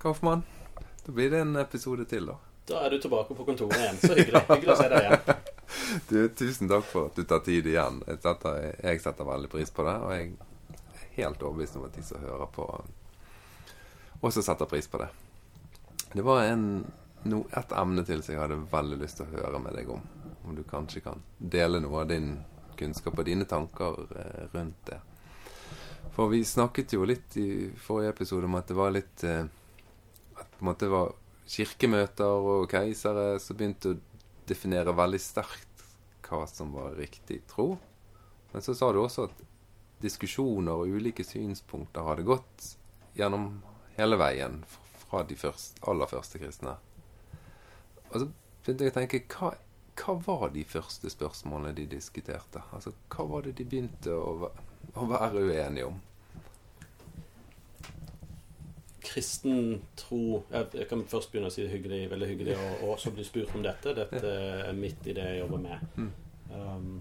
Kaufmann. Da blir det en episode til, da. Da er du tilbake på kontoret igjen. Så hyggelig. Hyggelig å se deg igjen. Du, tusen takk for at du tar tid igjen. Jeg setter, jeg setter veldig pris på det, og jeg er helt overbevist om at de som hører på, også setter pris på det. Det var en, no, et emne til som jeg hadde veldig lyst til å høre med deg om. Om du kanskje kan dele noe av din kunnskap og dine tanker eh, rundt det. For vi snakket jo litt i forrige episode om at det var litt eh, på en måte var kirkemøter og keisere som begynte å definere veldig sterkt hva som var riktig tro. Men så sa du også at diskusjoner og ulike synspunkter hadde gått gjennom hele veien fra de første, aller første kristne. Og så begynte jeg å tenke hva, hva var de første spørsmålene de diskuterte? Altså, Hva var det de begynte å, å være uenige om? Kristen tro jeg, jeg, kan først begynne å si det hyggelig, veldig hyggelig og, også bli spurt om dette. Dette er midt i det jeg jobber med. Mm. Um,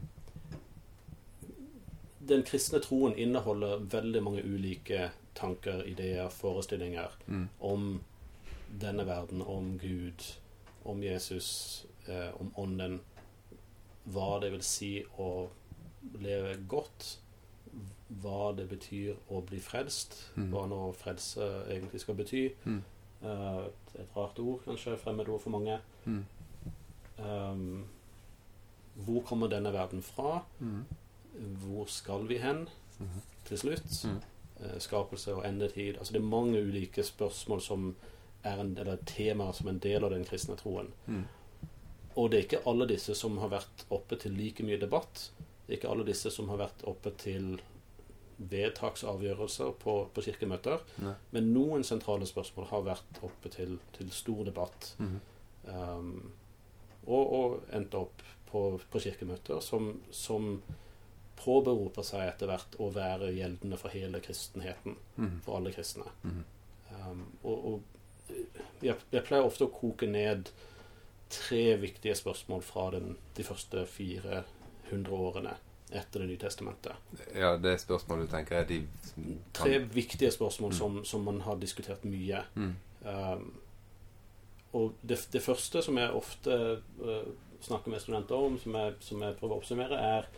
den kristne troen inneholder veldig mange ulike tanker, ideer, forestillinger Mm. om denne verden, om Gud, om Jesus, eh, om Ånden. Hva det vil si å leve godt. Hva det betyr å bli frelst. Mm. Hva nå frelse egentlig skal bety. Mm. Uh, et rart ord, kanskje. Fremmedord for mange. Mm. Um, hvor kommer denne verden fra? Mm. Hvor skal vi hen Mhm. til slutt? Eh, skapelse og endetid. Altså Det er mange ulike spørsmål som er en, eller temaer som en del av den kristne troen. Mm. Og det er ikke alle disse som har vært oppe til like mye debatt. Det er ikke alle disse som har vært oppe til vedtaksavgjørelser på, på kirkemøter. Nei. Men noen sentrale spørsmål har vært oppe til, til stor debatt. Mm. Um, og, og endt opp på, på kirkemøter som, som påberoper seg etter hvert å være gjeldende for hele kristenheten. Mm. For alle kristne. Mhm. Um, og og jeg, jeg pleier ofte å koke ned tre viktige spørsmål fra den, de første 400 årene etter Det nye testamentet. Ja, det er spørsmålet du tenker er de Tre viktige spørsmål som, som man har diskutert mye. Mm. Um, og det, det første som jeg ofte uh, snakker med studenter om, som jeg, som jeg prøver å oppsummere, er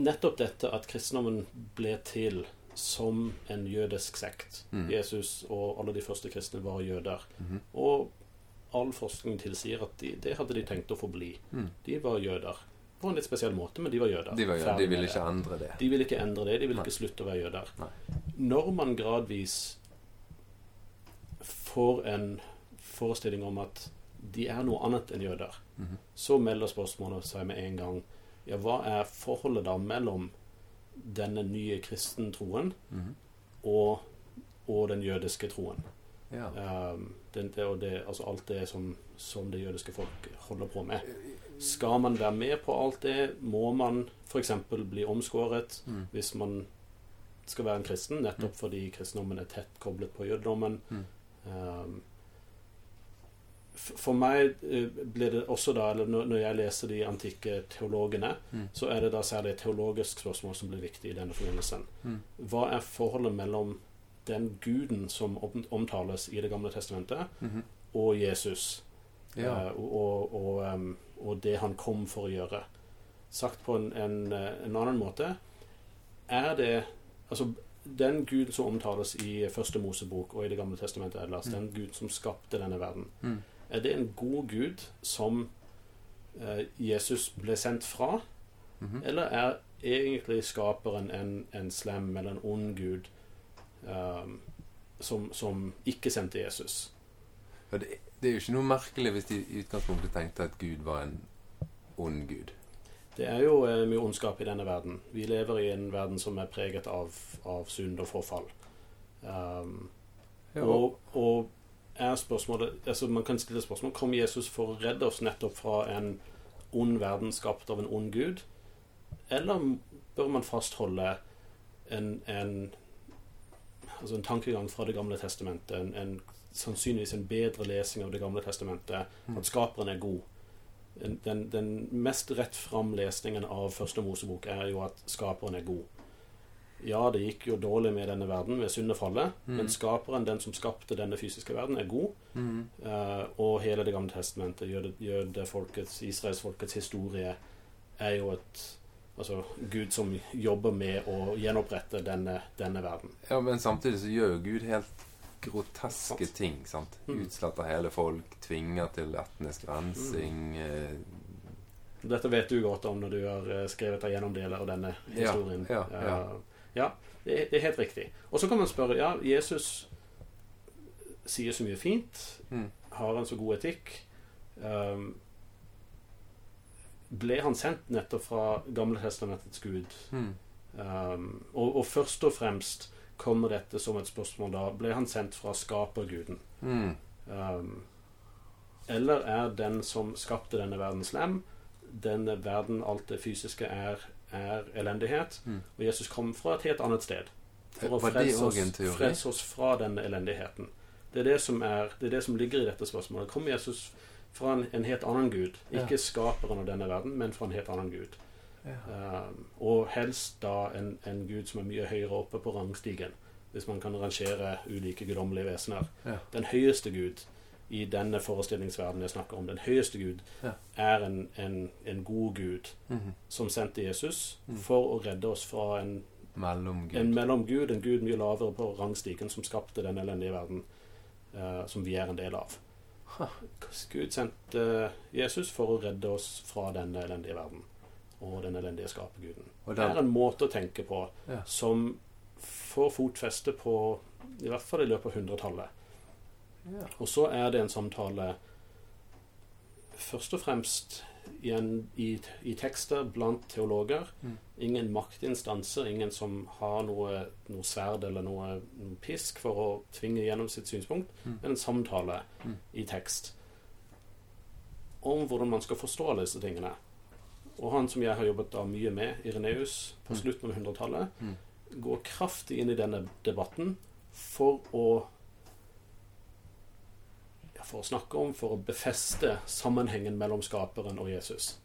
nettopp dette at kristendommen ble til som en jødisk sekt. Mm. Jesus og alle de første kristne var jøder. Mhm. Og all forskning tilsier at de, det hadde de tenkt å forbli. Mm. De var jøder. På en litt spesiell måte, men de var jøder. De, var, jøder. De ville ikke endre det. De ville ikke endre det. De ville ikke slutte å være jøder. Nei. Når man gradvis får en forestilling om at de er noe annet enn jøder, Mhm. så melder spørsmålet seg med en gang ja, hva er forholdet da mellom denne nye kristentroen Mhm. og, og den jødiske troen? Ja. Um, det, det, og det, altså alt det som, som det jødiske folk holder på med. Skal man være med på alt det, må man f.eks. bli omskåret Mm. hvis man skal være en kristen, nettopp fordi kristendommen er tett koblet på jødedommen. Mm. Um, for meg blir det også da, eller når jeg leser de antikke teologene, Mm. så er det da særlig et teologisk spørsmål som blir viktig i denne forbindelsen. Mm. Hva er forholdet mellom den guden som omtales i Det gamle testamentet, Mhm. og Jesus? Ja. eh, og, og, og, og det han kom for å gjøre. Sagt på en, en, eh, en annen måte er det Altså, den Gud som omtales i Første Mosebok og i Det gamle testamentet ellers, Mm. den Gud som skapte denne verden, Mm. er det en god Gud som eh, Jesus ble sendt fra? Mhm. Eller er egentlig skaperen en, en slem eller en ond gud um, som, som ikke sendte Jesus? Ja, det, det er jo ikke noe merkelig hvis de i utgangspunktet tenkte at Gud var en ond gud. Det er jo eh, mye ondskap i denne verden. Vi lever i en verden som er preget av, av synd og forfall. Um, Ja, og, og er spørsmålet altså Man kan stille spørsmål Kom Jesus for å redde oss nettopp fra en ond verden skapt av en ond gud? Eller bør man fastholde en, en altså en tankegang fra Det gamle testamentet, en, en, sannsynligvis en bedre lesing av Det gamle testamentet, Mm. at skaperen er god. Den, den, mest rett fram lesningen av Første Mosebok er jo at skaperen er god. Ja, det gikk jo dårlig med denne verden ved syndefallet, Mm. men skaperen, den som skapte denne fysiske verden, er god. Mm. Uh, og hele Det gamle testamentet, jøde, jødefolkets, israelsfolkets historie, er jo et Altså Gud som jobber med å gjenopprette denne, denne verden. Ja, men samtidig så gjør Gud helt groteske ting. sant? Mm. Utsletter hele folk, tvinger til etnisk rensing. eh, Dette vet du godt om når du har eh, skrevet deg gjennom deler av denne historien. ja, ja. Eh, ja det, er- det er helt riktig. Og så kan man spørre Ja, Jesus sier så mye fint, Mm. har en så god etikk. Um, ble han sendt nettopp fra Gamle testamentets Gud? Mm. Um, og, og først og fremst kommer dette som et spørsmål da Ble han sendt fra skaperguden? Mm. Um, eller er den som skapte denne verden slem? Denne verden, alt det fysiske, er, er elendighet. Mm. Og Jesus kom fra et helt annet sted. For å frelse oss, frelse oss fra denne elendigheten. Det er det som, er, det er det som ligger i dette spørsmålet. Kom Jesus fra en, en helt annen gud? Ja. Ikke skaperen av denne verden, men fra en helt annen gud. Ja. Um, og helst da en, en gud som er mye høyere oppe på rangstigen. Hvis man kan rangere ulike guddommelige vesener. Ja. Den høyeste gud i denne forestillingsverdenen jeg snakker om, den høyeste gud, Ja. er en, en, en god gud Mhm. som sendte Jesus Mm. for å redde oss fra en, Mellomgud. en mellomgud, en gud mye lavere på rangstigen, som skapte den elendige verden uh, som vi er en del av. Huh. Gud sendte Jesus for å redde oss fra denne elendige verden og den elendige skaperguden. Det er en måte å tenke på Ja. som får fotfeste på i hvert fall i løpet av hundretallet. ja. Og så er det en samtale først og fremst igjen i, i tekster blant teologer. Mm. Ingen maktinstanser, ingen som har noe, noe sverd eller noe, noe pisk for å tvinge gjennom sitt synspunkt, Mm. men en samtale Mm. i tekst om hvordan man skal forstå alle disse tingene. Og han som jeg har jobbet da mye med, Ireneus, på Mm. slutten av 100-tallet, Mm. går kraftig inn i denne debatten for å ja, For å snakke om, for å befeste sammenhengen mellom skaperen og Jesus.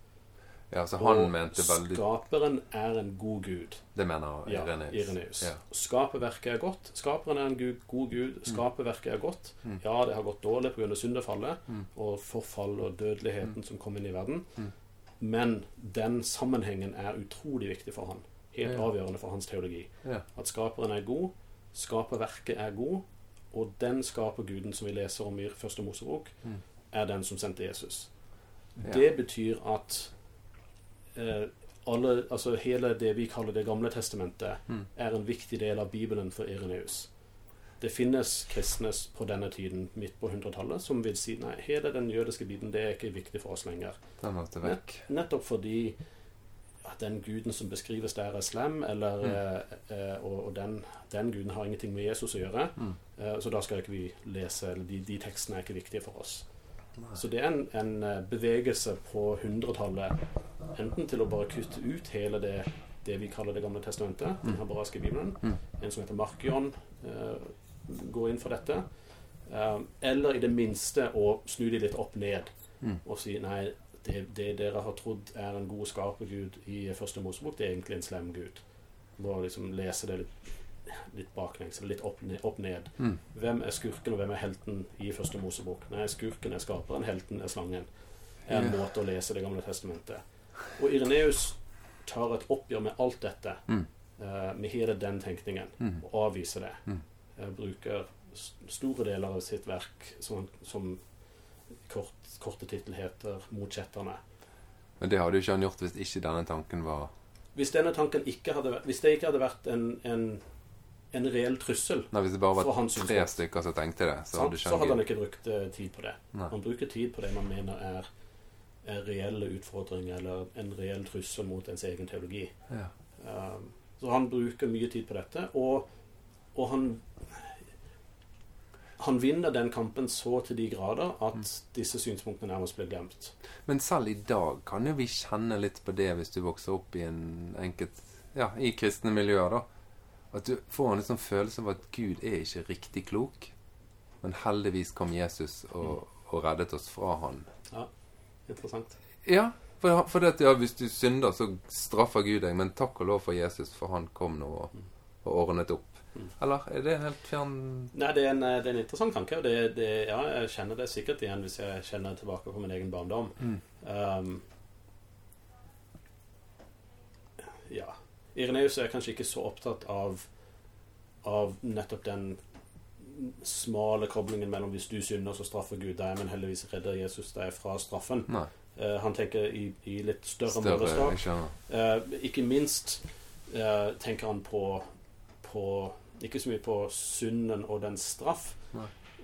ja, så han og mente veldig skaperen er en god gud. Det mener Ja, Ireneus. Ireneus. Ja. Skaperverket er godt. Skaperen er en gud, god gud. Skaperverket er godt. Mm. Ja, det har gått dårlig pga. syndefallet Mm. og forfall og dødeligheten som kom inn i verden. Mm. Men den sammenhengen er utrolig viktig for han. Helt avgjørende for hans teologi. At skaperen er god, skaperverket er god, og den skaperguden som vi leser om i Første Mosebok, Mm. er den som sendte Jesus. Det betyr at eh, alle, altså hele det vi kaller Det gamle testamentet, Mm. er en viktig del av Bibelen for Ireneus. Det finnes kristne på denne tiden, midt på 100-tallet, som vil si nei, hele den jødiske biten det er ikke viktig for oss lenger. Vekk. Nettopp fordi at den guden som beskrives der, er slem, eller, Mm. eh, eh, og, og den, den guden har ingenting med Jesus å gjøre. Mm. Eh, så da skal ikke vi lese, eller de, de tekstene er ikke viktige for oss. Nei. Så det er en, en eh, bevegelse på 100-tallet, enten til å bare kutte ut hele det, det vi kaller Det gamle testamentet, den hebraiske bibelen, Mm. en som heter Markion, eh, går inn for dette, eh, eller i det minste å snu de litt opp ned Mm. og si nei, det, det dere har trodd er en god skapergud i første Mosebok, det er egentlig en slem gud. Bare liksom lese det litt, litt baklengs, litt opp ned, opp ned. Mm. Hvem er skurken, og hvem er helten i første Mosebok? Nei, skurken er skaperen, helten er slangen. er en yeah. måte å lese Det gamle testamentet. Og Ireneus tar et oppgjør med alt dette, Mm. Uh, med hele den tenkningen, Mm. og avviser det. Mm. Eh, bruker store deler av sitt verk som, som kort, korte tittel heter 'Motsetterne'. Men det hadde jo ikke han gjort hvis ikke denne tanken var Hvis denne tanken ikke hadde vært Hvis det ikke hadde vært en, en, en reell trussel, Nei, Hvis det bare var tre stykker som tenkte det, så så, hadde så hadde han han ikke brukt eh, tid på det. Nei. Man bruker tid på det man mener er, er reelle utfordringer eller en reell trussel mot ens egen teologi. Ja. Um, så han bruker mye tid på dette, og, og han han vinner den kampen så til de grader at disse synspunktene nærmest blir glemt. Men selv i dag kan jo vi kjenne litt på det hvis du vokser opp i en enkelt Ja, i kristne miljøer, da. At du får en liksom følelse av at Gud er ikke riktig klok. Men heldigvis kom Jesus og, og reddet oss fra han. Ja, Interessant. Ja, for, for det at ja, hvis du synder, så straffer Gud deg. Men takk og lov for Jesus, for han kom nå og, og ordnet opp. Eller er det helt fjern Nei, det er en, det er en interessant tanke. og Det, det, ja, jeg kjenner det sikkert igjen hvis jeg kjenner tilbake på min egen barndom. Mm. Um, ja. Ireneus er kanskje ikke så opptatt av, av nettopp den smale koblingen mellom hvis du synder, så straffer Gud deg, men heldigvis redder Jesus deg fra straffen. Eh, han tenker i, i litt større, Større målestokk. Skjønner. Eh, ikke minst uh, tenker han på, på Ikke så mye på synden og den straff,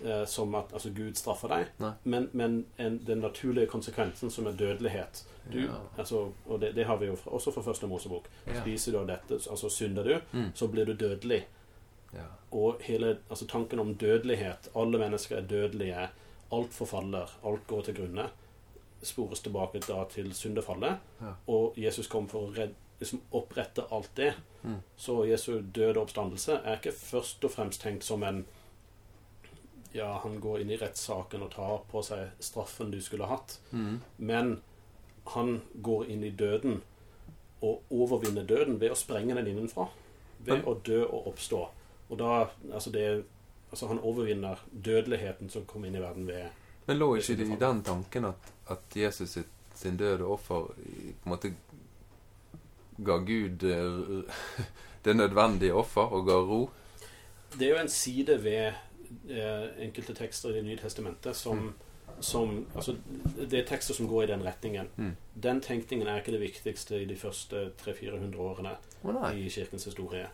eh, som at altså, Gud straffer deg, men, men en, den naturlige konsekvensen, som er dødelighet. Du, Ja. altså, og det, det har vi jo fra, også fra første Mosebok. Ja. Spiser du av dette, altså synder du, Mm. så blir du dødelig. Ja. Og hele altså, tanken om dødelighet Alle mennesker er dødelige. Alt forfaller. Alt går til grunne. Spores tilbake da til syndefallet. Ja. Og Jesus kom for å redde, liksom, opprette alt det. Mm. Så Jesu døde oppstandelse er ikke først og fremst tenkt som en Ja, han går inn i rettssaken og tar på seg straffen du skulle hatt. Mm. Men han går inn i døden og overvinner døden ved å sprenge den innenfra. Ved å dø og oppstå. Og da Altså, det Altså, han overvinner dødeligheten som kom inn i verden ved Men lå ikke det i den tanken at, at Jesus sitt, sin døde offer i- på en måte ga Gud eh, det nødvendige offer og ga ro? Det er jo en side ved eh, enkelte tekster i Det nye testamentet som, som Altså, det er tekster som går i den retningen. Mm. Den tenkningen er ikke det viktigste i de første 300-400 årene oh, i kirkens historie.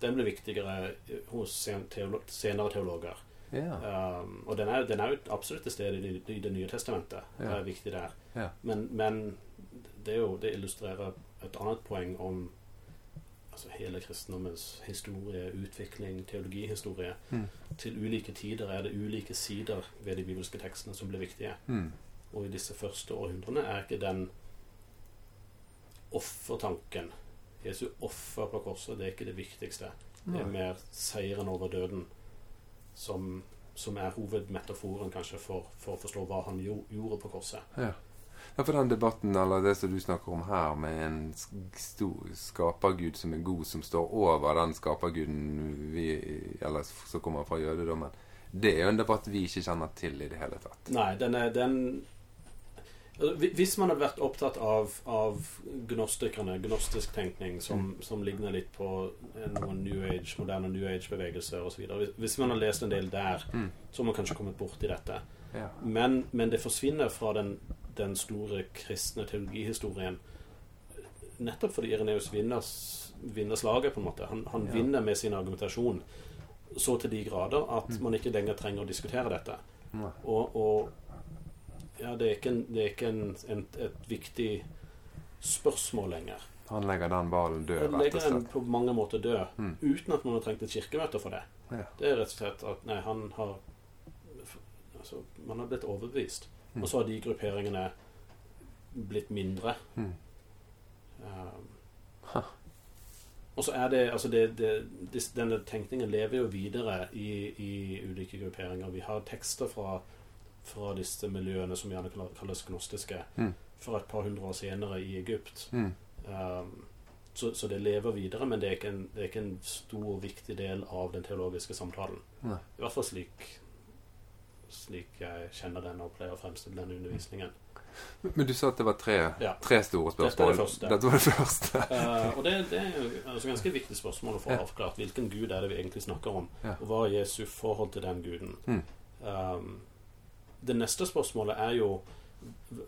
Den ble viktigere hos senere teologer. Ja. Um, og den er, den er jo absolutt til stede i, i Det nye testamentet. Det er viktig der. Ja. Men, men det, jo, det illustrerer et annet poeng om altså hele kristendommens historie, utvikling, teologihistorie. Mm. Til ulike tider er det ulike sider ved de bibelske tekstene som blir viktige. Mm. Og i disse første århundrene er ikke den offertanken Jesu offer på korset, det er ikke det viktigste. Det er mer seieren over døden som, som er hovedmetaforen kanskje for, for å forstå hva han gjo, gjorde på korset. Ja. Ja, for den debatten, eller det som du snakker om her, med en stor skapergud som er god, som står over den skaperguden vi, eller som kommer fra jødedommen, det er jo en debatt vi ikke kjenner til i det hele tatt. Nei, den er den Hvis man hadde vært opptatt av, av gnostikerne, gnostisk tenkning, som, som ligner litt på noen New Age, moderne New Age-bevegelser osv. Hvis, hvis man har lest en del der, Mm. så har man kanskje kommet borti dette. Men, men det forsvinner fra den, den store kristne teologihistorien nettopp fordi Ireneus vinner, vinner slaget, på en måte. Han, han Ja. vinner med sin argumentasjon så til de grader at Mm. man ikke lenger trenger å diskutere dette. Og, og ja, det er ikke, en, det er ikke en, en, et viktig spørsmål lenger. Han legger den ballen død, rett og legger den på mange måter død, Mm. uten at man har trengt et kirkemøte for det. Ja. Det er rett og slett at nei, han har altså, Man har blitt overbevist. Mm. Og så har de grupperingene blitt mindre. Mm. Um, og så er det altså det, det, Denne tenkningen lever jo videre i, i ulike grupperinger. Vi har tekster fra, fra disse miljøene som gjerne kalles gnostiske, Mm. fra et par hundre år senere i Egypt. Mm. Um, så, så det lever videre, men det er, ikke en, det er ikke en stor viktig del av den teologiske samtalen. Nei. I hvert fall slik, slik jeg kjenner den og pleier å fremstille den undervisningen. Men du sa at det var tre, Ja. tre store Dette spørsmål. det. Dette var det første. uh, og det, det er jo altså ganske viktig spørsmål å få avklart. Hvilken gud er det vi egentlig snakker om? Ja. Og hva er Jesu forhold til den guden? Mm. Um, det neste spørsmålet er jo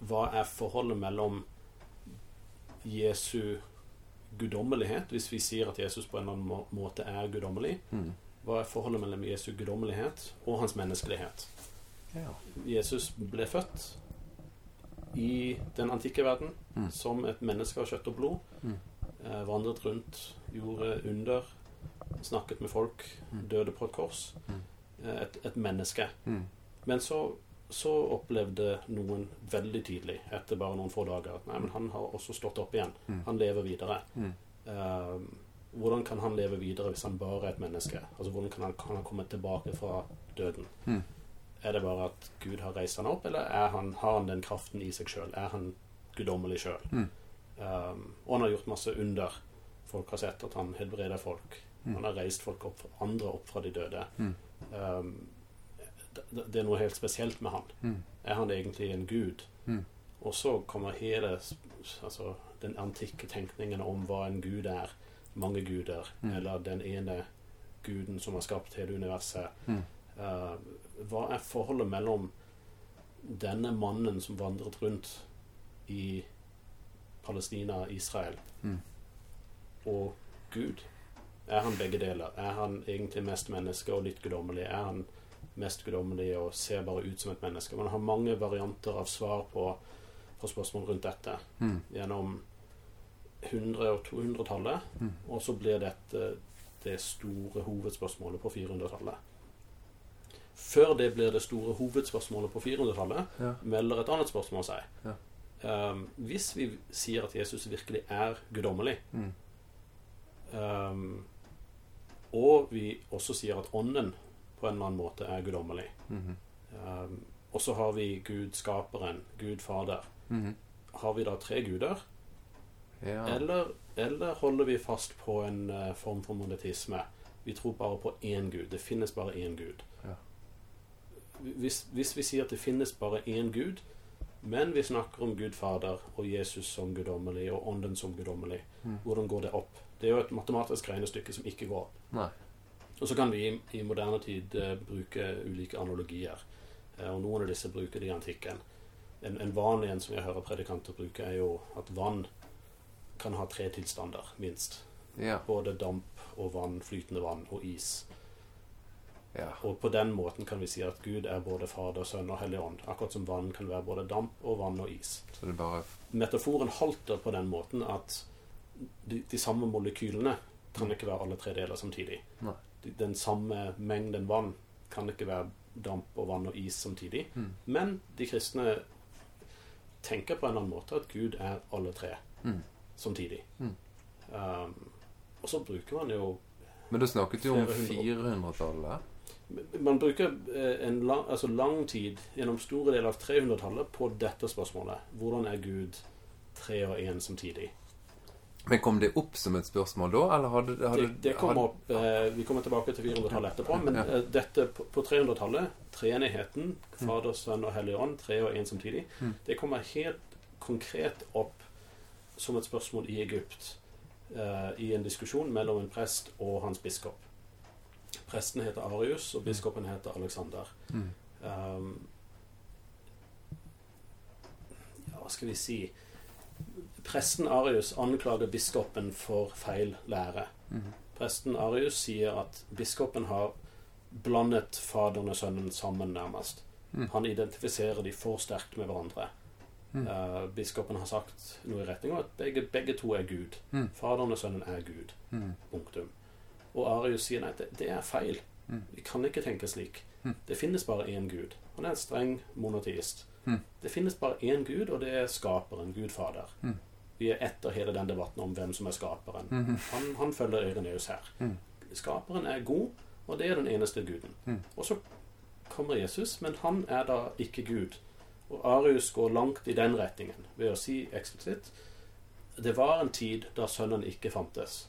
hva er forholdet mellom Jesu guddommelighet, hvis vi sier at Jesus på en eller annen måte er guddommelig? Mm. Hva er forholdet mellom Jesu guddommelighet og hans menneskelighet? Ja. Jesus ble født i den antikke verden Mm. som et menneske av kjøtt og blod. Mm. Eh, vandret rundt, gjorde under, snakket med folk, Mm. døde på et kors. Mm. Eh, et, et menneske. Mm. Men så, så opplevde noen veldig tidlig, etter bare noen få dager, at nei, men han har også stått opp igjen. Han lever videre. Eh, hvordan kan han leve videre hvis han bare er et menneske? Altså Hvordan kan han, kan han komme tilbake fra døden? Er det bare at Gud har reist han opp, eller er han, har han den kraften i seg sjøl? Er han guddommelig sjøl? Mm. Um, og han har gjort masse under. Folk har sett at han helbreder folk Mm. Han har reist folk opp, andre opp fra de døde. Mm. Um, det, det er noe helt spesielt med han. Mm. Er han egentlig en gud? Mm. Og så kommer hele altså, den antikke tenkningen om hva en gud er. Mange guder. Mm. Eller den ene guden som har skapt hele universet. Mm. Uh, hva er forholdet mellom denne mannen som vandret rundt i Palestina, Israel, Mm. og Gud? Er han begge deler? Er han egentlig mest menneske og litt guddommelig? Er han mest guddommelig og ser bare ut som et menneske? Man har mange varianter av svar på, på spørsmål rundt dette Mm. gjennom 100- og 200-tallet, Mm. og så blir dette det store hovedspørsmålet på 400-tallet. Før det blir det store hovedspørsmålet på 400-tallet, Ja. melder et annet spørsmål seg. Ja. Um, hvis vi sier at Jesus virkelig er guddommelig, Mm. um, og vi også sier at ånden på en eller annen måte er guddommelig, Mhm. um, og så har vi Gud skaperen, Gud fader, Mhm. har vi da tre guder? Ja. Eller, eller holder vi fast på en eh, form for monetisme? Vi tror bare på én gud. Det finnes bare én gud. Hvis, hvis vi sier at det finnes bare én gud, men vi snakker om Gud Fader og Jesus som guddommelig og Ånden som guddommelig, Mm. hvordan går det opp? Det er jo et matematisk regnestykke som ikke går opp. Nei. Og så kan vi i, i moderne tid uh, bruke ulike analogier. Uh, og noen av disse bruker de i antikken. En, en vanlig en som jeg hører predikanter bruke, er jo at vann kan ha tre tilstander, minst. Ja. Både damp og vann, flytende vann og is. Ja. Og på den måten kan vi si at Gud er både Fader, Sønn og Hellig Ånd. Akkurat som vann kan være både damp og vann og is. Så det bare Metaforen halter på den måten at de, de samme molekylene kan ikke være alle tre deler samtidig. Nei. Den samme mengden vann kan ikke være damp og vann og is samtidig. Mm. Men de kristne tenker på en eller annen måte at Gud er alle tre Mm. samtidig. Mm. Um, og så bruker man jo Men du snakket jo om Flere hundre 400-tallet. Man bruker eh, en lang, altså lang tid gjennom store deler av 300-tallet på dette spørsmålet. Hvordan er Gud tre og én samtidig? Men kom det opp som et spørsmål da, eller hadde, hadde Det, det kom opp eh, Vi kommer tilbake til 400-tallet etterpå, men eh, dette på, på 300-tallet, treenigheten, Fader, Sønn og Hellig Ånd, tre og én samtidig, Mm. det kommer helt konkret opp som et spørsmål i Egypt eh, i en diskusjon mellom en prest og hans biskop. Presten heter Arius, og biskopen heter Alexander. Mm. Um, ja, hva skal vi si Presten Arius anklager biskopen for feil lære. Mm. Presten Arius sier at biskopen har blandet Faderen og Sønnen sammen, nærmest. Mm. Han identifiserer de for sterkt med hverandre. Mm. Eh, biskopen har sagt noe i retning av at begge, begge to er Gud. Mm. Faderen og Sønnen er Gud. Mm. Punktum. Og Arius sier nei, det, det er feil. Mm. Vi kan ikke tenke slik. Mm. Det finnes bare én Gud. Han er en streng monoteist. Mm. Det finnes bare én Gud, og det er skaperen, Gud Fader. Vi er etter hele den debatten om hvem som er skaperen. Han, han følger Ireneus her. Skaperen er god, og det er den eneste guden. Og så kommer Jesus, men han er da ikke Gud. Og Arius går langt i den retningen ved å si eksplisitt det var en tid da Sønnen ikke fantes.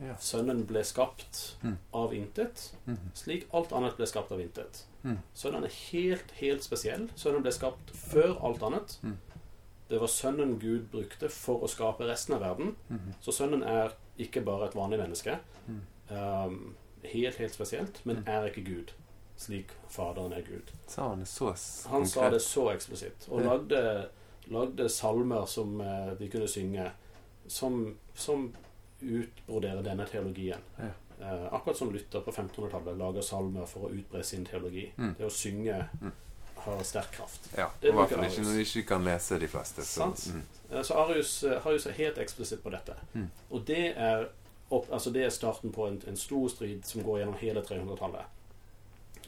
Ja. Sønnen ble skapt Mm. av intet, Mhm. slik alt annet ble skapt av intet. Mm. Sønnen er helt, helt spesiell. Sønnen ble skapt før alt annet. Mm. Det var sønnen Gud brukte for å skape resten av verden. Mhm. Så sønnen er ikke bare et vanlig menneske. Mm. Um, helt, helt spesielt, men Mm. er ikke Gud. Slik Faderen er Gud. Sa han det så Han sa det så eksplisitt. Og lagde, lagde salmer som eh, de kunne synge, som, som utbroderer denne teologien. Ja. Eh, akkurat som Luther på 1500-tallet lager salmer for å utbre sin teologi. Mm. Det å synge Mm. har sterk kraft. Ja, Det I hvert ikke når vi ikke kan lese de fleste. Så, mm. Eh, Så Arius, eh, Arius er helt eksplisitt på dette. Mm. Og det er, opp, altså det er starten på en, en stor strid som går gjennom hele 300-tallet.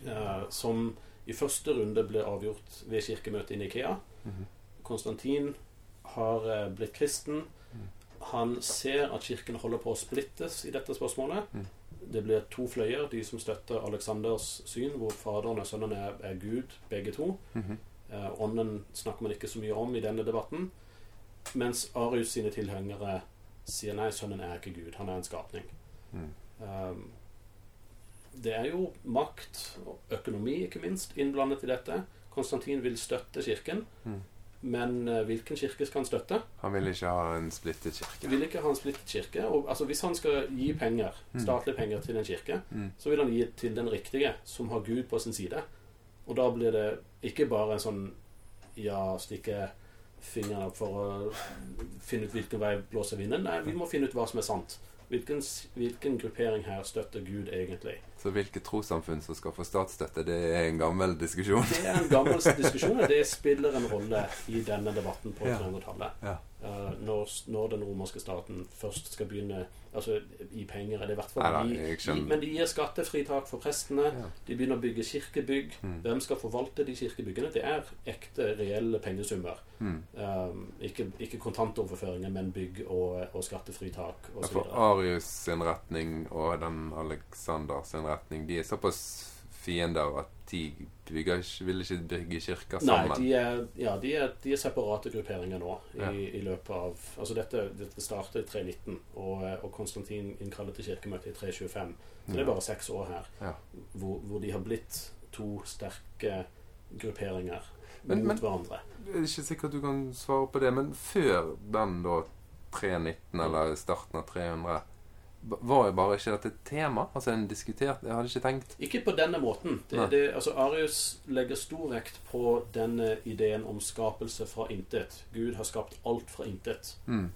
Eh, som i første runde ble avgjort ved kirkemøtet i Nikea. -hmm. Konstantin har eh, blitt kristen. Mm. Han ser at kirken holder på å splittes i dette spørsmålet. Mm. Det blir to fløyer. De som støtter Aleksanders syn, hvor Faderen og Sønnen er, er Gud, begge to. Mhm. Eh, ånden snakker man ikke så mye om i denne debatten. Mens Arius sine tilhengere sier nei, sønnen er ikke Gud, han er en skapning. Mm. Um, det er jo makt og økonomi, ikke minst, innblandet i dette. Konstantin vil støtte kirken, Mm. Men eh, hvilken kirke skal han støtte? Han vil ikke ha en splittet kirke. Vil ikke ha en splittet kirke. Og, altså, hvis han skal gi penger, Mm. statlige penger til en kirke, Mm. så vil han gi til den riktige, som har Gud på sin side. Og da blir det ikke bare en sånn ja, stikke fingrene opp for å finne ut hvilken vei blåser vinden. Nei, vi må finne ut hva som er sant. Hvilken, hvilken gruppering her støtter Gud egentlig? Så hvilke trossamfunn som skal få statsstøtte, det er en gammel diskusjon. Det er en gammel diskusjon, og det spiller en rolle i denne debatten på 300-tallet. Ja. Eh, når, når den romerske staten først skal begynne Altså gi penger, eller i hvert fall skjønner. Men de gir skattefritak for prestene. Ja. De begynner å bygge kirkebygg. Mm. Hvem skal forvalte de kirkebyggene? Det er ekte, reelle pengesummer. Mm. Um, ikke, ikke kontantoverføringer, men bygg og, og skattefritak osv. For Arius sin retning og den Alexander sin retning, de er såpass fiender at de bygger, vil ikke bygge kirker Nei, sammen. de er, ja, de er, de er separate grupperinger nå i, Ja. i løpet av Altså dette, dette startet i 319, og, og Konstantin innkaller til kirkemøte i 325. Så det er bare seks år her Ja. hvor, hvor de har blitt to sterke grupperinger Men- mot men- hverandre. Det er ikke sikkert du kan svare på det, men før den da 319, eller starten av 300, ba- var jo bare ikke dette et tema? Altså en diskutert Jeg hadde ikke tenkt Ikke på denne måten. Det, det, altså Arius legger stor vekt på denne ideen om skapelse fra intet. Gud har skapt alt fra intet. mm.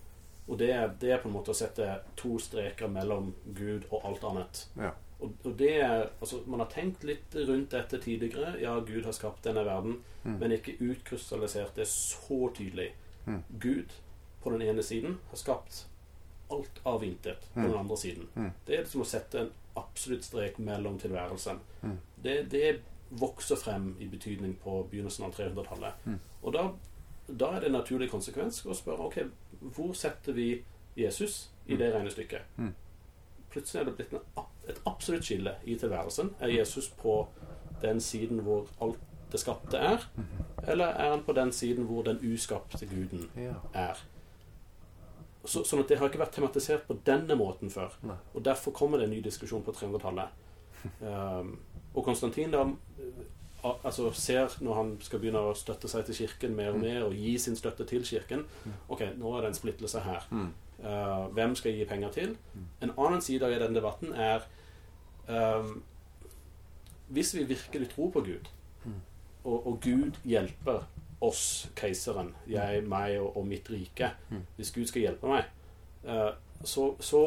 Og det det er på en måte å sette to streker mellom Gud og alt annet. Ja. Og, og det er, altså Man har tenkt litt rundt dette tidligere. Ja, Gud har skapt denne verden, Mm. men ikke utkrystallisert det så tydelig. Mm. Gud på den ene siden har skapt alt av intet på Mm. den andre siden. Mm. Det er som å sette en absolutt strek mellom tilværelsen. Mm. Det, det vokser frem i betydning på begynnelsen av 300-tallet. Mm. Og da, da er det en naturlig konsekvens å spørre ok, hvor setter vi Jesus i det regnestykket. Mm. Plutselig er det blitt en, et absolutt skille i tilværelsen. Er Jesus på den siden hvor alt det skapte er, eller er han på den siden hvor den uskapte guden er? Så, sånn at det har ikke vært tematisert på denne måten før. Nei. Og derfor kommer det en ny diskusjon på 300-tallet. Um, og Konstantin da altså ser når han skal begynne å støtte seg til kirken mer og mer, og gi sin støtte til kirken Ok, nå er det en splittelse her. Mm. Uh, hvem skal jeg gi penger til? En annen side av den debatten er um, Hvis vi virkelig tror på Gud, Mm. og, og Gud hjelper oss, keiseren, jeg, meg og, og mitt rike Mm. Hvis Gud skal hjelpe meg, uh, så, så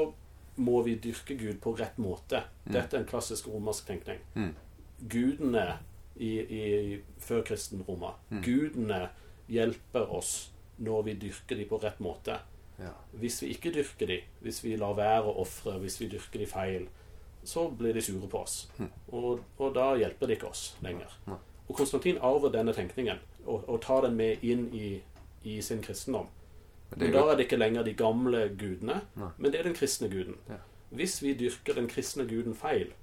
må vi dyrke Gud på rett måte. Mm. Dette er en klassisk romersk tenkning. Mm. Gudene i, i førkristen Mm. Gudene hjelper oss når vi dyrker dem på rett måte. Hvis vi ikke dyrker dem, hvis vi lar være å ofre, hvis vi dyrker dem feil, så blir de sure på oss. Og, og da hjelper de ikke oss lenger. Og Konstantin arver denne tenkningen og, og tar den med inn i, i sin kristendom. Men da er det ikke lenger de gamle gudene, Nei. men det er den kristne guden. Ja. Hvis vi dyrker den kristne guden feil,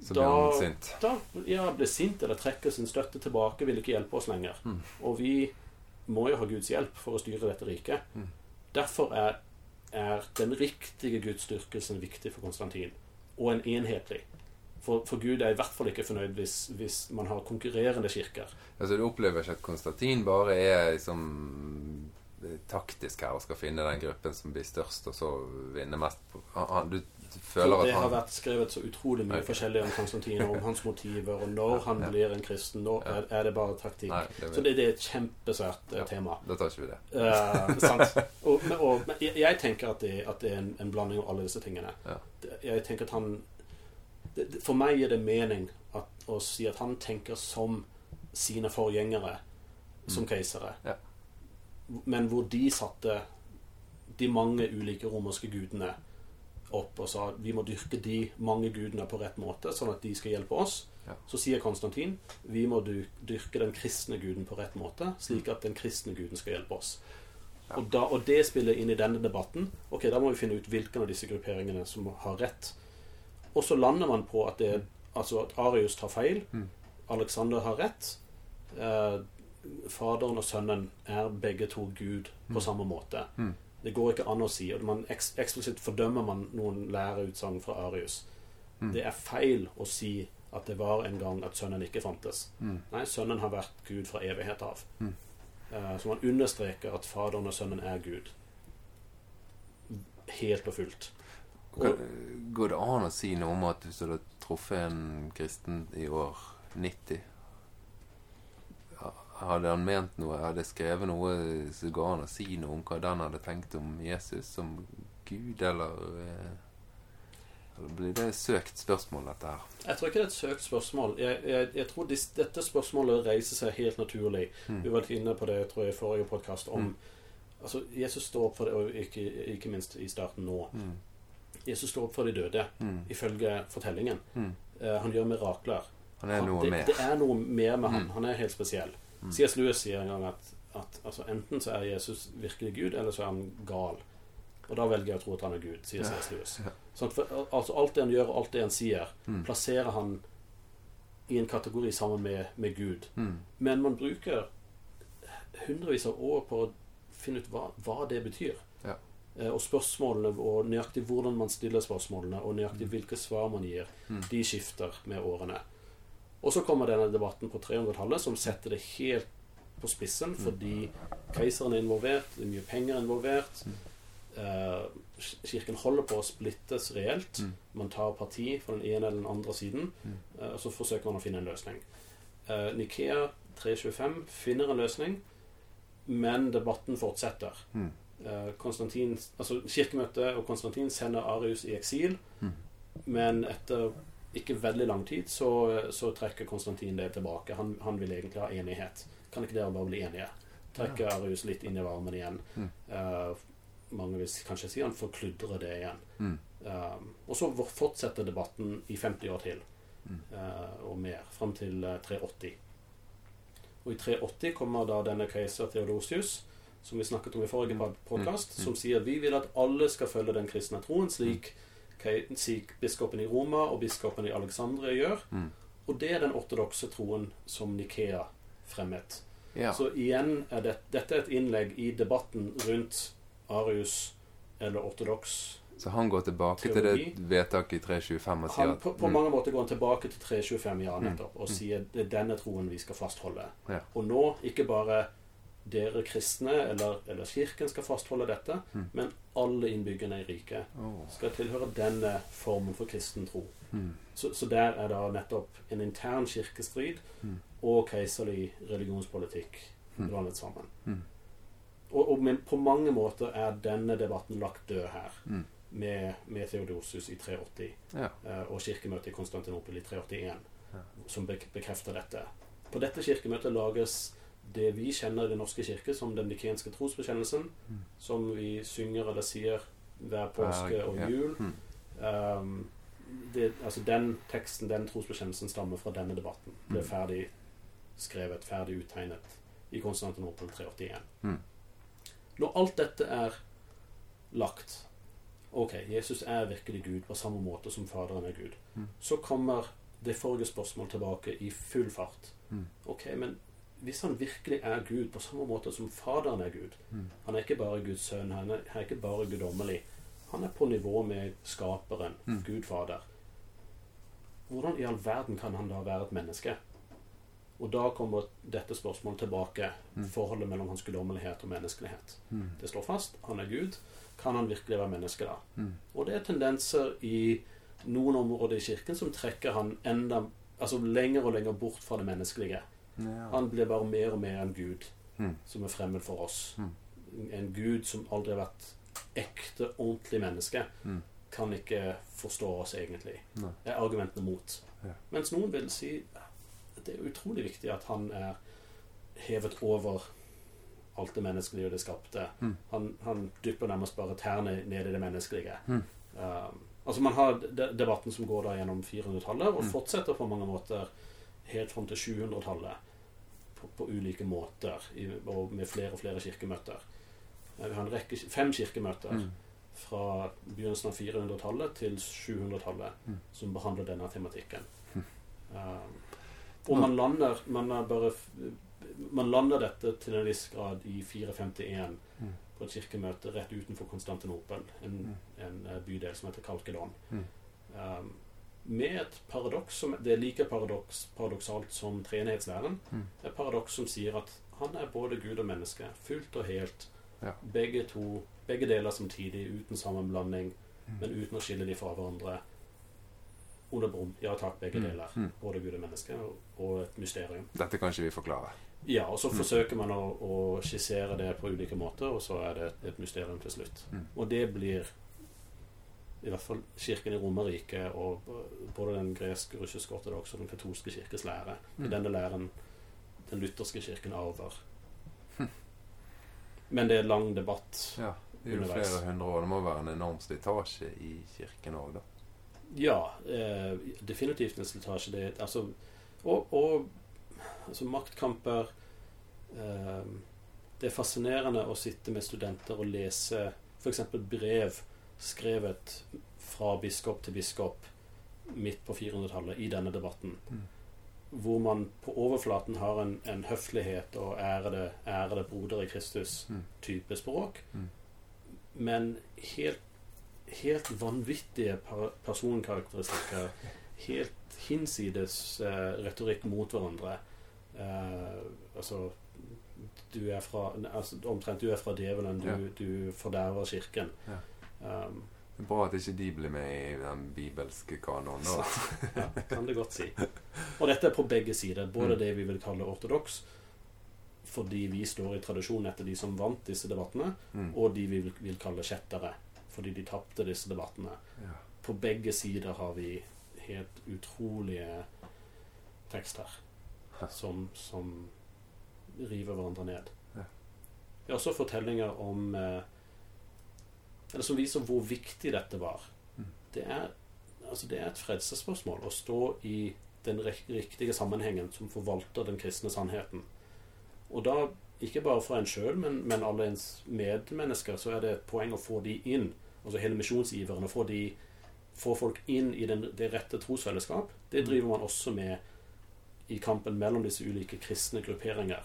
Så blir han sint. da ja, blir sint eller trekker sin støtte tilbake, vil ikke hjelpe oss lenger. Mm. Og vi må jo ha Guds hjelp for å styre dette riket. Mm. Derfor er, er den riktige gudsdyrkelsen viktig for Konstantin, og en enhetlig. For, for Gud er i hvert fall ikke fornøyd hvis, hvis man har konkurrerende kirker. Altså Du opplever ikke at Konstantin bare er liksom taktisk her og skal finne den gruppen som blir størst, og så vinne mest han, han, Du føler For det har vært skrevet så utrolig mye okay. forskjellig om Konstantin, om hans motiver, og når han Ja. blir en kristen. Nå Ja. er, er det bare taktikk. Nei, det, Så det, det er et kjempesvært eh, Ja. tema. da tar ikke vi det. Eh, sant? Og, og, men jeg, jeg tenker at det, at det er en, en blanding av alle disse tingene. Jeg tenker at han det, For meg gir det mening at, å si at han tenker som sine forgjengere som keisere. Ja. Men hvor de satte de mange ulike romerske gudene opp og sa vi må dyrke de mange gudene på rett måte, sånn at de skal hjelpe oss. Ja. Så sier Konstantin vi må dyrke den kristne guden på rett måte, slik at den kristne guden skal hjelpe oss. Ja. Og, da, og det spiller inn i denne debatten. Ok, Da må vi finne ut hvilken av disse grupperingene som har rett. Og så lander man på at, det, altså at Arius tar feil, Mm. Alexander har rett. Eh, faderen og sønnen er begge to Gud på Mm. samme måte. Mm. Det går ikke an å si. Og man eks eksplisitt fordømmer man noen læreutsagn fra Arius. Det er feil å si at det var en gang at Sønnen ikke fantes. Nei, Sønnen har vært Gud fra evighet av. Mm. Eh, så man understreker at Faderen og Sønnen er Gud. Helt og fullt. Kan, går det an å si noe om at hvis du hadde truffet en kristen i år 90 Hadde han ment noe, hadde skrevet noe som ga an å si noe om hva den hadde tenkt om Jesus som Gud, eller eh, eller Blir det søkt spørsmål, dette her? Jeg tror ikke det er et søkt spørsmål. Jeg, jeg, jeg tror dis, dette spørsmålet reiser seg helt naturlig. Mm. Vi var litt inne på det tror jeg, i forrige podkast om Mm. Altså, Jesus står opp for det, og ikke, ikke minst i starten nå. Mm. Jesus står opp for de døde, Mm. ifølge fortellingen. Mm. Uh, han gjør mirakler. Han er noe det, mer. det er noe mer med han. Mm. Han er helt spesiell. Mm. C.S. Lewis sier en gang at, at altså, enten så er Jesus virkelig Gud, eller så er han gal. Og da velger jeg å tro at han er Gud, sier. C.S. Lewis. Ja. Sånn, for, altså, alt det han gjør, og alt det han sier, Mm. plasserer han i en kategori sammen med, med Gud. Men man bruker hundrevis av år på å finne ut hva, hva det betyr. Eh, Og spørsmålene, og nøyaktig hvordan man stiller spørsmålene, og nøyaktig hvilke svar man gir, Mm. de skifter med årene. Og så kommer denne debatten på 300-tallet som setter det helt på spissen, fordi keiseren er involvert, det er mye penger involvert. Eh, kirken holder på å splittes reelt. Mm. Man tar parti for den ene eller den andre siden, Mm. eh, og så forsøker man å finne en løsning. Nikea 325 finner en løsning, men debatten fortsetter. Eh, Konstantin, altså Kirkemøtet og Konstantin sender Arius i eksil, Mm. men etter ikke veldig lang tid så, så trekker Konstantin det tilbake. Han, han vil egentlig ha enighet. Kan ikke dere bare bli enige? Trekker Arius litt inn i varmen igjen. Mm. Uh, mange vil kanskje si han forkludrer det igjen. Mm. Uh, og så fortsetter debatten i 50 år til, eh, og mer, fram til eh, 380. Og i 380 kommer da denne keiser Theodosius, som vi snakket om i forrige podkast, Mm. som sier vi vil at alle skal følge den kristne troen, slik, kei- slik biskopen i Roma og biskopen i Alexandria gjør. Mm. Og det er den ortodokse troen som Nikea fremmet. Ja. Så igjen er det, dette er et innlegg i debatten rundt Arius eller ortodoks. Så han går tilbake til det vedtaket i 325 og sier Han, at på, på mm, mange måter går han tilbake til 325 ja, Mm. nettopp, og Mm. sier det er denne troen vi skal fastholde. Ja. Og nå ikke bare dere kristne eller, eller kirken skal fastholde dette, Mm. men alle innbyggerne i riket oh. skal tilhøre denne formen for kristen tro. Mm. Så, så der er det nettopp en intern kirkestrid Mm. og keiserlig religionspolitikk Mm. blandet sammen. Mm. Og, og men på mange måter er denne debatten lagt død her, Mm. med, med Theodosius i 380 Ja. eh, og kirkemøtet i Konstantinopel i 381, Ja. som bekrefter dette. På dette kirkemøtet lages det vi kjenner i Den norske kirke som den nikenske trosbekjennelsen, Mm. som vi synger eller sier hver påske og jul. Mm. Um, det, altså den teksten, den trosbekjennelsen, stammer fra denne debatten. Ble er ferdig skrevet, ferdig uttegnet i Konstantinopel 381. Mm. Når alt dette er lagt Ok, Jesus er virkelig Gud på samme måte som Faderen er Gud. Mm. Så kommer det forrige spørsmål tilbake i full fart. Mm. Ok, men hvis han virkelig er Gud på samme måte som Faderen er Gud Mm. Han er ikke bare Guds sønn, han er, han er ikke bare guddommelig. Han er på nivå med skaperen, Mm. Gud Fader. Hvordan i all verden kan han da være et menneske? Og da kommer dette spørsmålet tilbake. Mm. Forholdet mellom hans guddommelighet og menneskelighet. Mm. Det står fast. Han er Gud. Kan han virkelig være menneske da? Mm. Og det er tendenser i noen områder i kirken som trekker han enda altså lenger og lenger bort fra det menneskelige. Han blir bare mer og mer en gud Mm. som er fremmed for oss. Mm. En gud som aldri har vært ekte, ordentlig menneske, Mm. kan ikke forstå oss egentlig. Nei. Det er argumentene mot. Ja. Mens noen vil si at det er utrolig viktig at han er hevet over alt det menneskelige og det skapte. Mm. Han, han dypper nærmest bare tærne ned i det menneskelige. Mm. Um, altså Man har debatten som går da gjennom 400-tallet, og Mm. fortsetter på mange måter helt fram til 700-tallet på, på ulike måter, i, og med flere og flere kirkemøter. Eh, Vi har en rekke, fem kirkemøter Mm. fra begynnelsen av 400-tallet til 700-tallet Mm. som behandler denne tematikken. Mm. Um, og man lander Man bare Man lander dette til en viss grad i 451 Mm. på et kirkemøte rett utenfor Konstantinopel, en, en eh, bydel som heter Kalkedon. Mm. Um, med et paradoks som Det er like paradoks, paradoksalt som treenighetslæren. Mm. Et paradoks som sier at han er både Gud og menneske, fullt og helt. Ja. Begge to, begge deler samtidig, uten sammenblanding, Mm. men uten å skille de fra hverandre. Under Brumm. Ja takk, begge Mm. deler. Mm. Både Gud og menneske, og, og et mysterium. Dette kan ikke vi forklare. Ja, og så Mm. forsøker man å, å skissere det på ulike måter, og så er det et, et mysterium til slutt. Mm. Og det blir i hvert fall kirken i Romerriket og både den greske, russiske ortodokse og den katolske kirkes lære. Mm. Denne læren den lutherske kirken arver. Men det er lang debatt. Ja, det er jo Underveis. flere hundre år. Det må være en enorm slitasje i kirken òg, da. Ja, eh, definitivt en slitasje. Det, altså, og, og altså, maktkamper eh, Det er fascinerende å sitte med studenter og lese f.eks. brev skrevet fra biskop til biskop midt på 400-tallet i denne debatten. Mm. Hvor man på overflaten har en, en høflighet og ærede, ærede broder i Mm. Kristus-type språk. Mm. Men helt, helt vanvittige personkarakteristikker. Helt hinsides eh, retorikk mot hverandre. Eh, altså du er fra altså, Omtrent du er fra djevelen, du, Ja. du forderver kirken. Ja. Um, Det er bra at ikke de blir med i den bibelske kanonen. ja, kan det godt si. Og dette er på begge sider. Både Mm. det vi vil kalle ortodoks, fordi vi står i tradisjon etter de som vant disse debattene, Mm. og de vi vil, vil kalle kjettere, fordi de tapte disse debattene. Ja. På begge sider har vi helt utrolige tekster som, som river hverandre ned. Ja. Vi har også fortellinger om eh, Eller som viser hvor viktig dette var. Mm. Det er, altså det er et frelsesspørsmål å stå i den riktige sammenhengen som forvalter den kristne sannheten. Og da, ikke bare for en sjøl, men, men alle ens medmennesker, så er det et poeng å få de inn. Altså hele misjonsiveren. Å få, de, få folk inn i den, det rette trosfellesskap. Det Mm. driver man også med i kampen mellom disse ulike kristne grupperinger.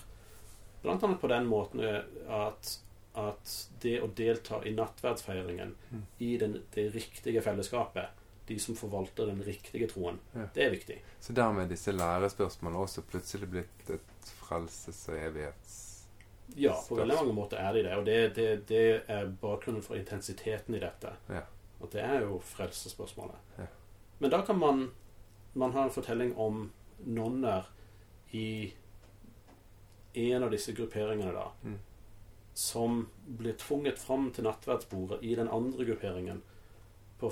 Blant annet på den måten at, at det å delta i nattverdsfeiringen Mm. i den, det riktige fellesskapet, de som forvalter den riktige troen, Ja. det er viktig. Så dermed er disse lærespørsmålene også plutselig blitt et frelses- og evighets... Ja, på veldig mange måter er de det. Og det, det, det er bakgrunnen for intensiteten i dette. Ja. At det er jo frelsesspørsmålet. Ja. Men da kan man Man har en fortelling om nonner i en av disse grupperingene, da. Mm. Som blir tvunget fram til nattverdsbordet i den andre grupperingen på,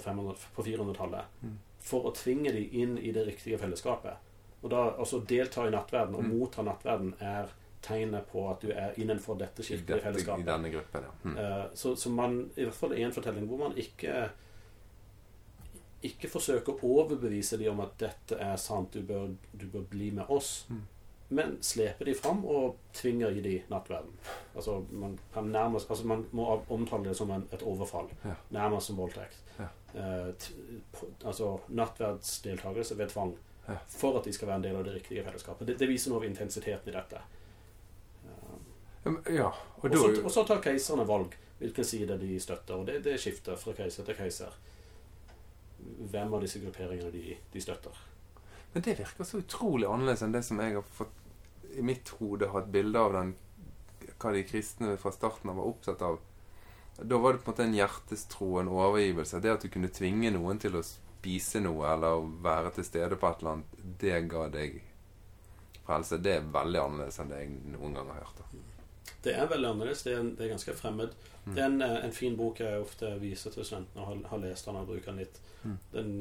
på 400-tallet. Mm. For å tvinge de inn i det riktige fellesskapet. Og da altså delta i nattverden og Mm. motta nattverden er tegnet på at du er innenfor dette kirkelige fellesskapet. I denne gruppen, ja. Mm. Eh, så, så man, i hvert fall i en fortelling hvor man ikke ikke forsøker å overbevise dem om at dette er sant, du bør, du bør bli med oss. Mm. Men sleper de fram og tvinger i de nattverden. Altså man, nærmest, altså man må omtale det som en, et overfall. Ja. Nærmest som voldtekt. Ja. Eh, altså nattverdsdeltakelse ved tvang. Ja. For at de skal være en del av det riktige fellesskapet. Det, det viser noe av intensiteten i dette. Eh, Ja, men- Ja, og og da så, og så tar keiserne valg hvilken side de støtter, og det, det skifter fra keiser til keiser. Hvem av disse grupperingene de, de støtter. Men det virker så utrolig annerledes enn det som jeg har fått i mitt hode har et bilde av den hva de kristne fra starten av var opptatt av. Da var det på en måte en hjertestro, en overgivelse. Det at du kunne tvinge noen til å spise noe eller være til stede på et eller annet, det ga deg frelse. Det er veldig annerledes enn det jeg noen gang har hørt. Da. Det er veldig annerledes. Det er, det er ganske fremmed. Mm. Det er en, eh, en fin bok jeg ofte viser til studentene og har, har lest den og bruker den litt. Mm. Den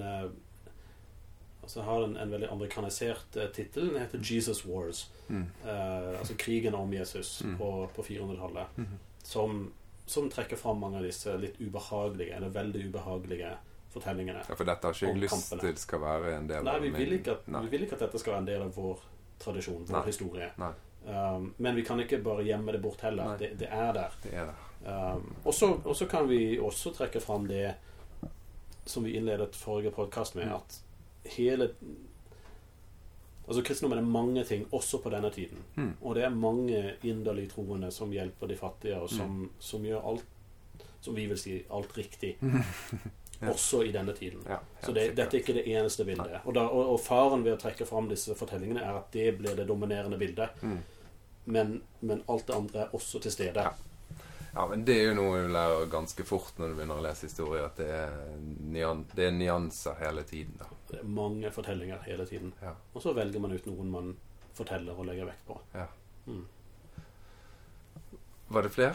eh, altså har en, en veldig amerikanisert uh, tittel. Den heter 'Jesus Wars'. Mm. Uh, altså krigen om Jesus Mm. på, på 400-tallet. Mhm. Som, som trekker fram mange av disse litt ubehagelige, eller veldig ubehagelige fortellingene. Ja, for dette har ikke jeg lyst kampene. til skal være en del Nei, av vi min vil, ikke at, Nei. vi vil ikke at dette skal være en del av vår tradisjon, vår Nei. historie. Nei. Um, men vi kan ikke bare gjemme det bort heller. Det, det er der. Det er det. Um, og så kan vi også trekke fram det som vi innledet forrige podkast med, Mm. at hele Altså Kristendommen er mange ting, også på denne tiden. Mm. Og det er mange inderlig troende som hjelper de fattige, og som, Mm. som gjør alt Som vi vil si alt riktig. Ja. Også i denne tiden. Ja, Så det, dette er ikke det eneste bildet. Og, da, og, og faren ved å trekke fram disse fortellingene er at det blir det dominerende bildet. Mm. Men, men alt det andre er også til stede. Ja. Ja, men det er jo noe du lærer ganske fort når du begynner å lese historie, at det er, nyan det er nyanser hele tiden. da. Det er mange fortellinger hele tiden. Ja. Og så velger man ut noen man forteller og legger vekt på. Ja. Mm. Var det flere?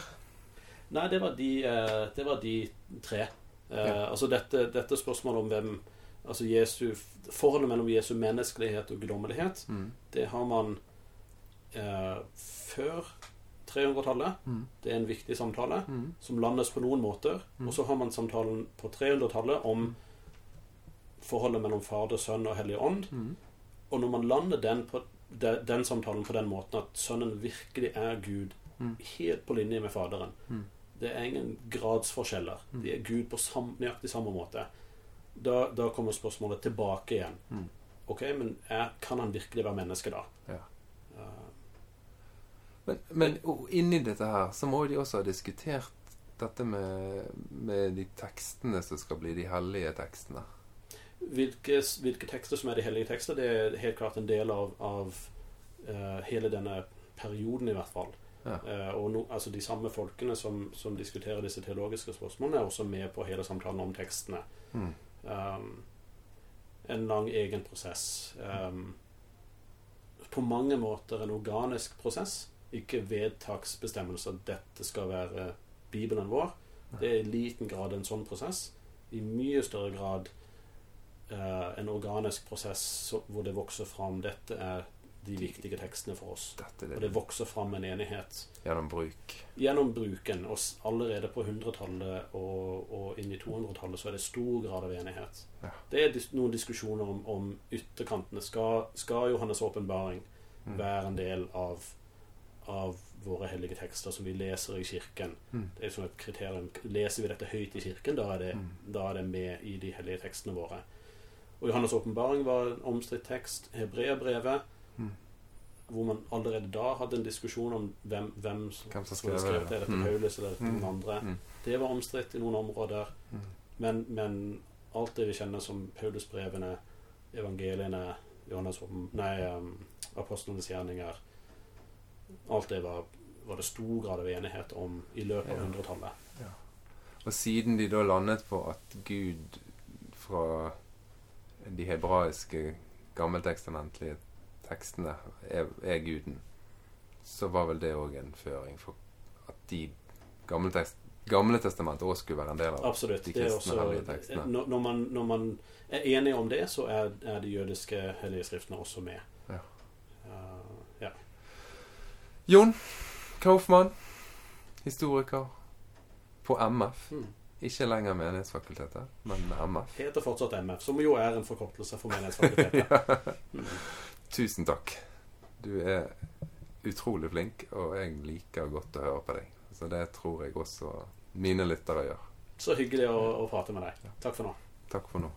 Nei, det var de, eh, det var de tre. Eh, Ja. Altså dette, dette spørsmålet om hvem Altså Jesu, forholdet mellom Jesu menneskelighet og guddommelighet, Mm. det har man eh, før 300-tallet. Mm. Det er en viktig samtale Mm. som landes på noen måter. Mm. Og så har man samtalen på 300-tallet om forholdet mellom Fader, Sønn og Hellig Ånd. Mm. Og når man lander den, på, de, den samtalen på den måten at Sønnen virkelig er Gud, Mm. helt på linje med Faderen Mm. Det er ingen gradsforskjeller. Mm. De er Gud på sam, nøyaktig samme måte. Da, da kommer spørsmålet tilbake igjen. Mm. Ok, men er, kan han virkelig være menneske, da? Ja. Eh, Men, men inni dette her så må de også ha diskutert dette med, med de tekstene som skal bli de hellige tekstene. Hvilke, hvilke tekster som er de hellige tekster, det er helt klart en del av, av uh, hele denne perioden, i hvert fall. Ja. Uh, og no, altså de samme folkene som, som diskuterer disse teologiske spørsmålene, er også med på hele samtalen om tekstene. Mm. Um, en lang egen prosess. Um, på mange måter en organisk prosess. Ikke vedtaksbestemmelse at dette skal være Bibelen vår. Det er i liten grad en sånn prosess. I mye større grad en organisk prosess hvor det vokser fram Dette er de viktige tekstene for oss. Dette Og det det vokser fram en enighet gjennom bruk. gjennom bruken. Og allerede på 100-tallet og, og inn i 200-tallet så er det stor grad av enighet. Ja. Det er dis noen diskusjoner om, om ytterkantene. Skal, skal Johannes' åpenbaring Mm. være en del av, av våre hellige tekster som vi leser i kirken? Mm. Det er som et kriterium. Leser vi dette høyt i kirken, da er det, Mm. da er det med i de hellige tekstene våre. Og Johannes' åpenbaring var en omstridt tekst. Hebreabrevet, Mm. hvor man allerede da hadde en diskusjon om hvem, hvem som Hvem som skrev skrevet det. Er dette Mm. Paulus eller er dette Mm. noen andre? Mm. Det var omstridt i noen områder. Mm. Men, men alt det vi kjenner som Paulusbrevene, evangeliene, Johannes, nei, um, apostlenes gjerninger Alt det var, var det stor grad av enighet om i løpet av Ja. 100-tallet. Og siden de da landet på at Gud fra de hebraiske gammeltestamentlige tekstene er, er guden, så var vel det òg en føring for at de gamle, tekst, gamle testamentet òg skulle være en del av Absolutt. de Det kristne også, hellige tekstene. når, man, når man er enig om det, så er, er de jødiske hellige skriftene også med. Ja. Uh, ja. Jon Kaufmann, historiker på MF. Mm. Ikke lenger Menighetsfakultetet, men MF. Heter fortsatt MF, som jo er en forkortelse for Menighetsfakultetet. ja. Tusen takk. Du er utrolig flink, og jeg liker godt å høre på deg. Så det tror jeg også mine lyttere gjør. Så hyggelig å, å prate med deg. Takk for nå. Takk for nå.